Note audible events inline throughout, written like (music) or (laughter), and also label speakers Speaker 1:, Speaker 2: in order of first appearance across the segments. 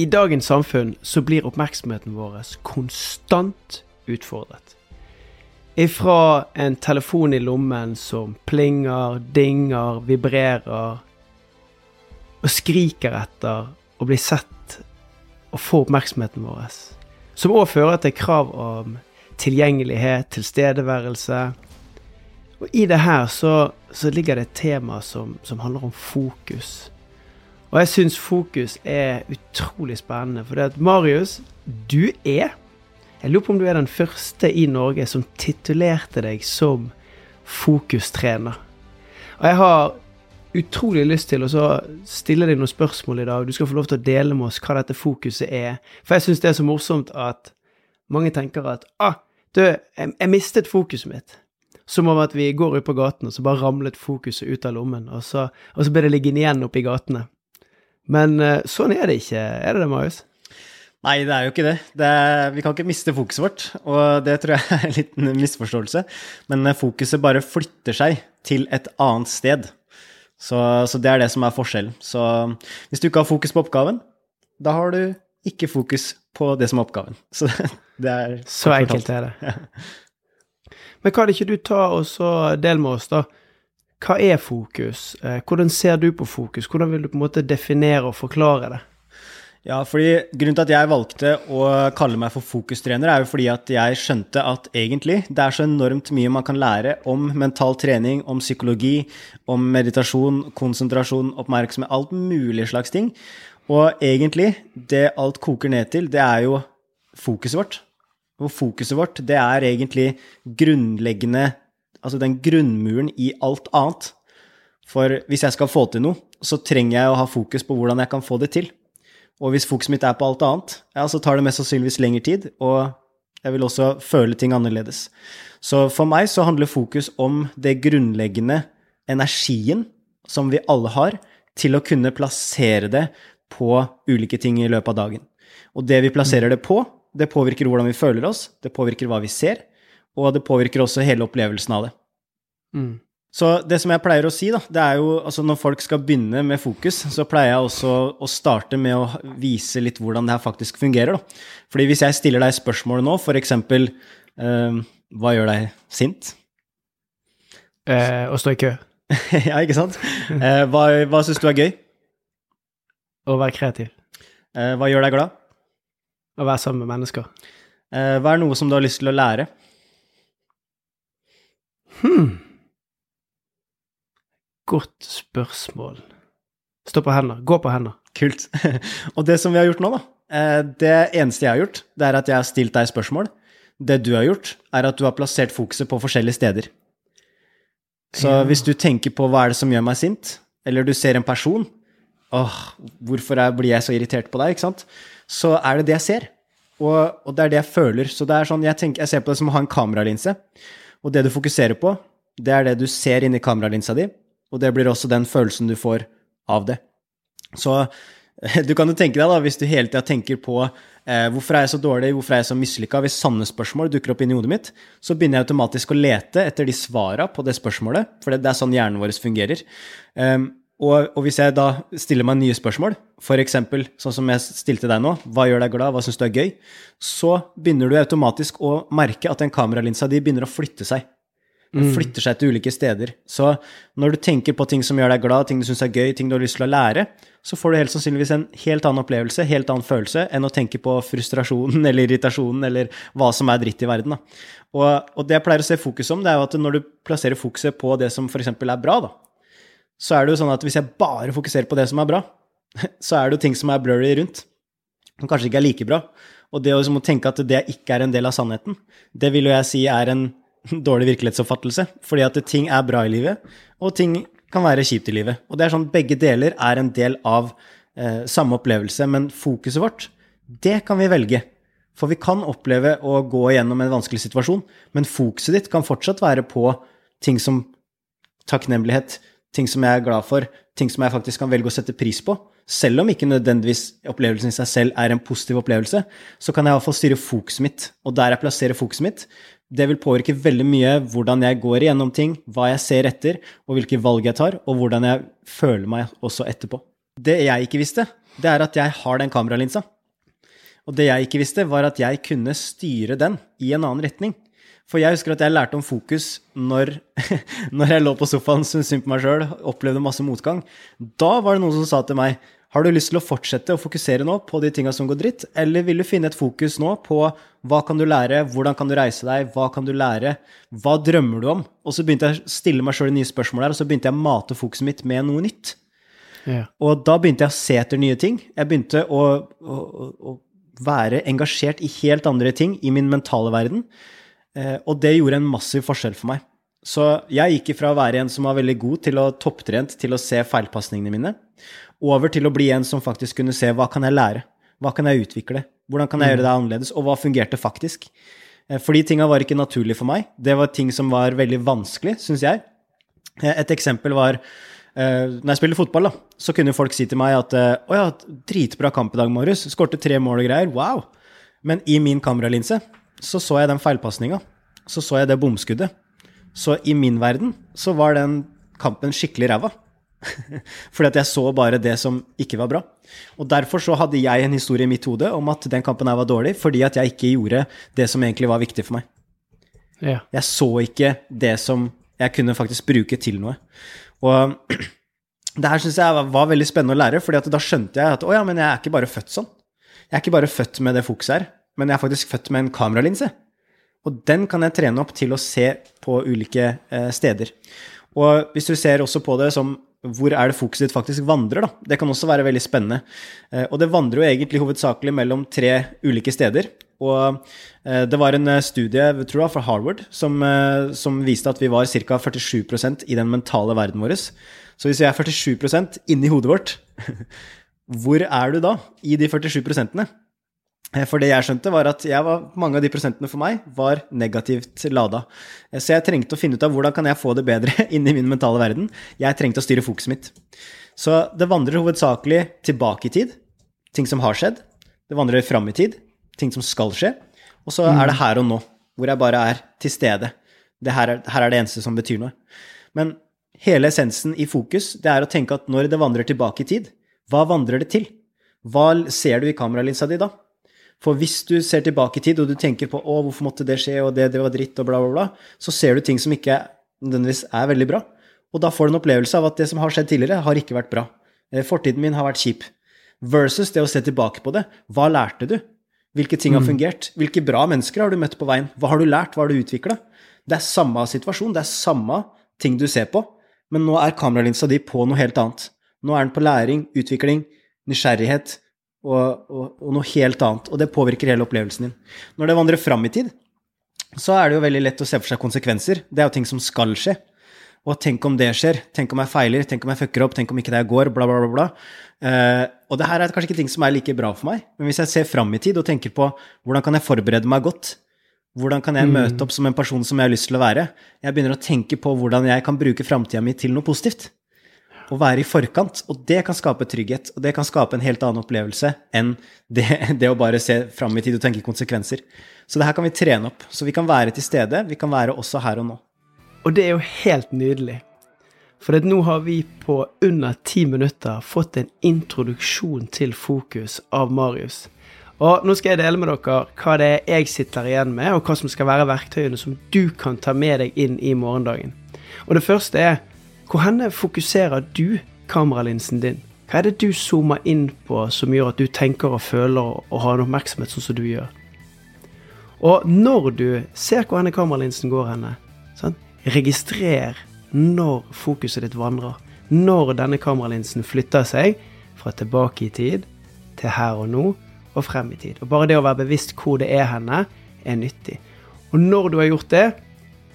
Speaker 1: I dagens samfunn så blir oppmerksomheten vår konstant utfordret. Ifra en telefon i lommen som plinger, dinger, vibrerer og skriker etter å bli sett og få oppmerksomheten vår. Som òg fører til krav om tilgjengelighet, tilstedeværelse. Og i det her så, så ligger det et tema som, som handler om fokus. Og jeg syns fokus er utrolig spennende. For det at Marius, du er Jeg lurer på om du er den første i Norge som titulerte deg som fokustrener. Og jeg har utrolig lyst til å stille deg noen spørsmål i dag. Du skal få lov til å dele med oss hva dette fokuset er. For jeg syns det er så morsomt at mange tenker at ah, du, jeg, jeg mistet fokuset mitt. Som om at vi går ut på gaten, og så bare ramlet fokuset ut av lommen. Og så, og så ble det liggende igjen oppe i gatene. Men uh, sånn er det ikke, er det det, Marius?
Speaker 2: Nei, det er jo ikke det. det er, vi kan ikke miste fokuset vårt, og det tror jeg er en liten misforståelse. Men eh, fokuset bare flytter seg til et annet sted. Så, så, det er det som er forskjellen. Så hvis du ikke har fokus på oppgaven, da har du ikke fokus på det som er oppgaven. (laughs) Så det er
Speaker 1: Så enkelt er det. (laughs) Ja. Men kan ikke du ta og dele med oss, da? Hva er fokus? Eh, hvordan ser du på fokus? Hvordan vil du på en måte definere og forklare det?
Speaker 2: Ja, fordi Grunnen til at jeg valgte å kalle meg for fokustrener, er jo fordi at jeg skjønte at egentlig det er så enormt mye man kan lære om mental trening, om psykologi, om meditasjon, konsentrasjon, oppmerksomhet, alt mulig slags ting. Og egentlig, det alt koker ned til, det er jo fokuset vårt. Og fokuset vårt, det er egentlig grunnleggende altså den grunnmuren i alt annet. For hvis jeg skal få til noe, så trenger jeg å ha fokus på hvordan jeg kan få det til. Og hvis fokuset mitt er på alt annet, ja, så tar det mest sannsynligvis lengre tid, og jeg vil også føle ting annerledes. Så for meg så handler fokus om det grunnleggende energien som vi alle har, til å kunne plassere det på ulike ting i løpet av dagen. Og det vi plasserer det på, det påvirker hvordan vi føler oss, det påvirker hva vi ser, og det påvirker også hele opplevelsen av det. Mm. Så det som jeg pleier å si, da, det er jo altså når folk skal begynne med fokus, så pleier jeg også å starte med å vise litt hvordan det her faktisk fungerer, da. Fordi hvis jeg stiller deg spørsmål nå, for eksempel eh, Hva gjør deg sint?
Speaker 1: Eh, å stå i kø. (laughs)
Speaker 2: ja, ikke sant? Eh, hva hva syns du er gøy?
Speaker 1: Å være kreativ.
Speaker 2: Eh, hva gjør deg glad?
Speaker 1: Å være sammen med mennesker.
Speaker 2: Eh, hva er noe som du har lyst til å lære?
Speaker 1: Hm. Godt spørsmål. Stå på hender. Gå på hender.
Speaker 2: Kult. (laughs) Og det som vi har gjort nå, da, eh, det eneste jeg har gjort, det er at jeg har stilt deg spørsmål. Det du har gjort, er at du har plassert fokuset på forskjellige steder. Så ja. hvis du tenker på hva er det som gjør meg sint, eller du ser en person åh, hvorfor er, blir jeg så irritert på deg, ikke sant? Så er det det jeg ser. Og, og, det er det jeg føler. Så det er sånn, jeg, tenker, jeg ser på det som å ha en kameralinse. Og det du fokuserer på, det er det du ser inni kameralinsa di, og det blir også den følelsen du får av det. Så (laughs) du kan jo tenke deg, da, hvis du hele tida tenker på eh, hvorfor er jeg så dårlig, hvorfor er jeg så mislykka, hvis sanne spørsmål dukker opp inni hodet mitt, så begynner jeg automatisk å lete etter de svara på det spørsmålet, for det, det, er sånn hjernen vår fungerer. Um, og, og, hvis jeg da stiller meg nye spørsmål, f.eks. sånn som jeg stilte deg nå, hva gjør deg glad, hva syns du er gøy, så begynner du automatisk å merke at den kameralinsa di begynner å flytte seg. Den mm. flytter seg til ulike steder. Så når du tenker på ting som gjør deg glad, ting du syns er gøy, ting du har lyst til å lære, så får du helt sannsynligvis en helt annen opplevelse, helt annen følelse, enn å tenke på frustrasjonen (laughs) eller irritasjonen eller hva som er dritt i verden. Og, og, det jeg pleier å se fokus om, det er jo at når du plasserer fokuset på det som f.eks. er bra, da, så er det jo sånn at hvis jeg bare fokuserer på det som er bra, (laughs) så er det jo ting som er blurry rundt, som kanskje ikke er like bra. Og det å tenke at det ikke er en del av sannheten, det vil jo jeg si er en (laughs) dårlig virkelighetsoppfattelse. Fordi at ting er bra i livet, og ting kan være kjipt i livet. Og det er sånn begge deler er en del av eh, samme opplevelse, men fokuset vårt, det kan vi velge. For vi kan oppleve å gå igjennom en vanskelig situasjon, men fokuset ditt kan fortsatt være på ting som takknemlighet, ting som jeg er glad for, ting som jeg faktisk kan velge å sette pris på. Selv om ikke nødvendigvis opplevelsen i seg selv er en positiv opplevelse, så kan jeg iallfall styre fokuset mitt. Og der jeg plasserer fokuset mitt, det vil påvirke veldig mye hvordan jeg går igjennom ting, hva jeg ser etter, og hvilke valg jeg tar, og hvordan jeg føler meg også etterpå. Det jeg ikke visste, det er at jeg har den kameralinsa. Og det jeg ikke visste, var at jeg kunne styre den i en annen retning. For jeg husker at jeg lærte om fokus når, (laughs) når jeg lå på sofaen, syntes synd på meg sjøl, opplevde masse motgang. Da var det noen som sa til meg har du lyst til å fortsette å fokusere nå på de tinga som går dritt, eller vil du finne et fokus nå på hva kan du lære, hvordan kan du reise deg, hva kan du lære, hva drømmer du om? Og så begynte jeg å stille meg sjøl nye spørsmål der, og så begynte jeg å mate fokuset mitt med noe nytt. Yeah. Og da begynte jeg å se etter nye ting. Jeg begynte å, å, å være engasjert i helt andre ting i min mentale verden. Eh, og det gjorde en massiv forskjell for meg. Så jeg gikk ifra å være en som var veldig god til å topptrent til å se feilpasningene mine, over til å bli en som faktisk kunne se hva kan jeg lære, hva kan jeg utvikle, hvordan kan jeg gjøre det annerledes, og hva fungerte faktisk. For fordi tinga var ikke naturlig for meg. Det var ting som var veldig vanskelig, syns jeg. Eh, et eksempel var når jeg spiller fotball, da, så kunne folk si til meg at 'Å ja, dritbra kamp i dag, Marius. Skårte tre mål og greier. Wow!' Men i min kameralinse så så jeg den feilpasninga. Så så jeg det bomskuddet. Så i min verden så var den kampen skikkelig ræva. (laughs) Fordi at jeg så bare det som ikke var bra. Og derfor så hadde jeg en historie i mitt hode om at den kampen her var dårlig, fordi at jeg ikke gjorde det som egentlig var viktig for meg. Ja. Jeg så ikke det som jeg kunne faktisk bruke til noe. Og (clears throat) det her syns jeg var, veldig spennende å lære, fordi at da skjønte jeg at å ja, men jeg er ikke bare født sånn. Jeg er ikke bare født med det fokuset her men jeg er faktisk født med en kameralinse. Og den kan jeg trene opp til å se på ulike eh, steder. Og hvis du ser også på det som hvor er det fokuset ditt faktisk vandrer, da? Det kan også være veldig spennende. Eh, og det vandrer jo egentlig hovedsakelig mellom tre ulike steder. Og eh, det var en studie tror jeg, fra Harvard som, som viste at vi var ca. 47% i den mentale verden vår. Så hvis vi er 47% inni hodet vårt, (laughs) hvor er du da i de 47 prosentene? Eh, for det jeg skjønte, var at var, mange av de prosentene for meg var negativt lada. Eh, så jeg trengte å finne ut av hvordan kan jeg få det bedre (laughs) inni min mentale verden. Jeg trengte å styre fokuset mitt. Så det vandrer hovedsakelig tilbake i tid, ting som har skjedd. Det vandrer fram i tid, ting som skal skje. Og så er det mm. her og nå, hvor jeg bare er til stede. Her er, her er det eneste som betyr noe. Men hele essensen i fokus, det er å tenke at når det vandrer tilbake i tid, hva vandrer det til? Hva ser du i kameralinsa di da? For hvis du ser tilbake i tid, og du tenker på 'Å, hvorfor måtte det skje', og det, det var dritt, og bla, bla, bla, så ser du ting som ikke nødvendigvis er veldig bra. Og da får du en opplevelse av at det som har skjedd tidligere, har ikke vært bra. Eh, fortiden min har vært kjip. Versus det å se tilbake på det. Hva lærte du? Hvilke ting har mm. fungert? Hvilke bra mennesker har du møtt på veien? Hva har du lært? Hva har du utvikla? Det er samme situasjon, det er samme ting du ser på, men nå er kameralinsa di på noe helt annet. Nå er den på læring, utvikling, nysgjerrighet, og, og, og, noe helt annet. Og det påvirker hele opplevelsen din. Når det vandrer fram i tid, så er det jo veldig lett å se for seg konsekvenser. Det er jo ting som skal skje. Og tenk om det skjer, tenk om jeg feiler, tenk om jeg fucker opp, tenk om ikke det går, bla, bla, bla. bla. Eh, og det her er kanskje ikke ting som er like bra for meg, men hvis jeg ser fram i tid og tenker på hvordan kan jeg forberede meg godt, hvordan kan jeg mm. møte opp som en person som jeg har lyst til å være, jeg begynner å tenke på hvordan jeg kan bruke framtida mi til noe positivt å være i forkant. Og det kan skape trygghet, og det kan skape en helt annen opplevelse enn det, det å bare se fram i tid og tenke konsekvenser. Så det her kan vi trene opp. Så vi kan være til stede, vi kan være også her og nå.
Speaker 1: Og det er jo helt nydelig. For nå har vi på under ti minutter fått en introduksjon til fokus av Marius. Og nå skal jeg dele med dere hva det er jeg sitter igjen med, og hva som skal være verktøyene som du kan ta med deg inn i morgendagen. Og det første er hvor henne fokuserer du kameralinsen din? Hva er det du zoomer inn på som gjør at du tenker og føler og har en oppmerksomhet sånn som du gjør? Og når du ser hvor henne kameralinsen går henne, sånn, registrer når fokuset ditt vandrer. Når denne kameralinsen flytter seg fra tilbake i tid til her og nå og frem i tid. Og Bare det å være bevisst hvor det er henne, er nyttig. Og når du har gjort det,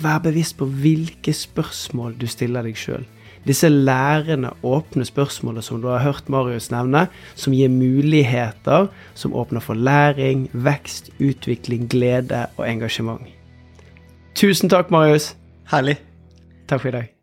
Speaker 1: Vær bevisst på hvilke spørsmål du stiller deg sjøl. disse lærende, åpne spørsmålene som du har hørt Marius nevne, som gir muligheter, som åpner for læring, vekst, utvikling, glede og engasjement. Tusen takk, Marius.
Speaker 2: Herlig.
Speaker 1: Takk for i dag.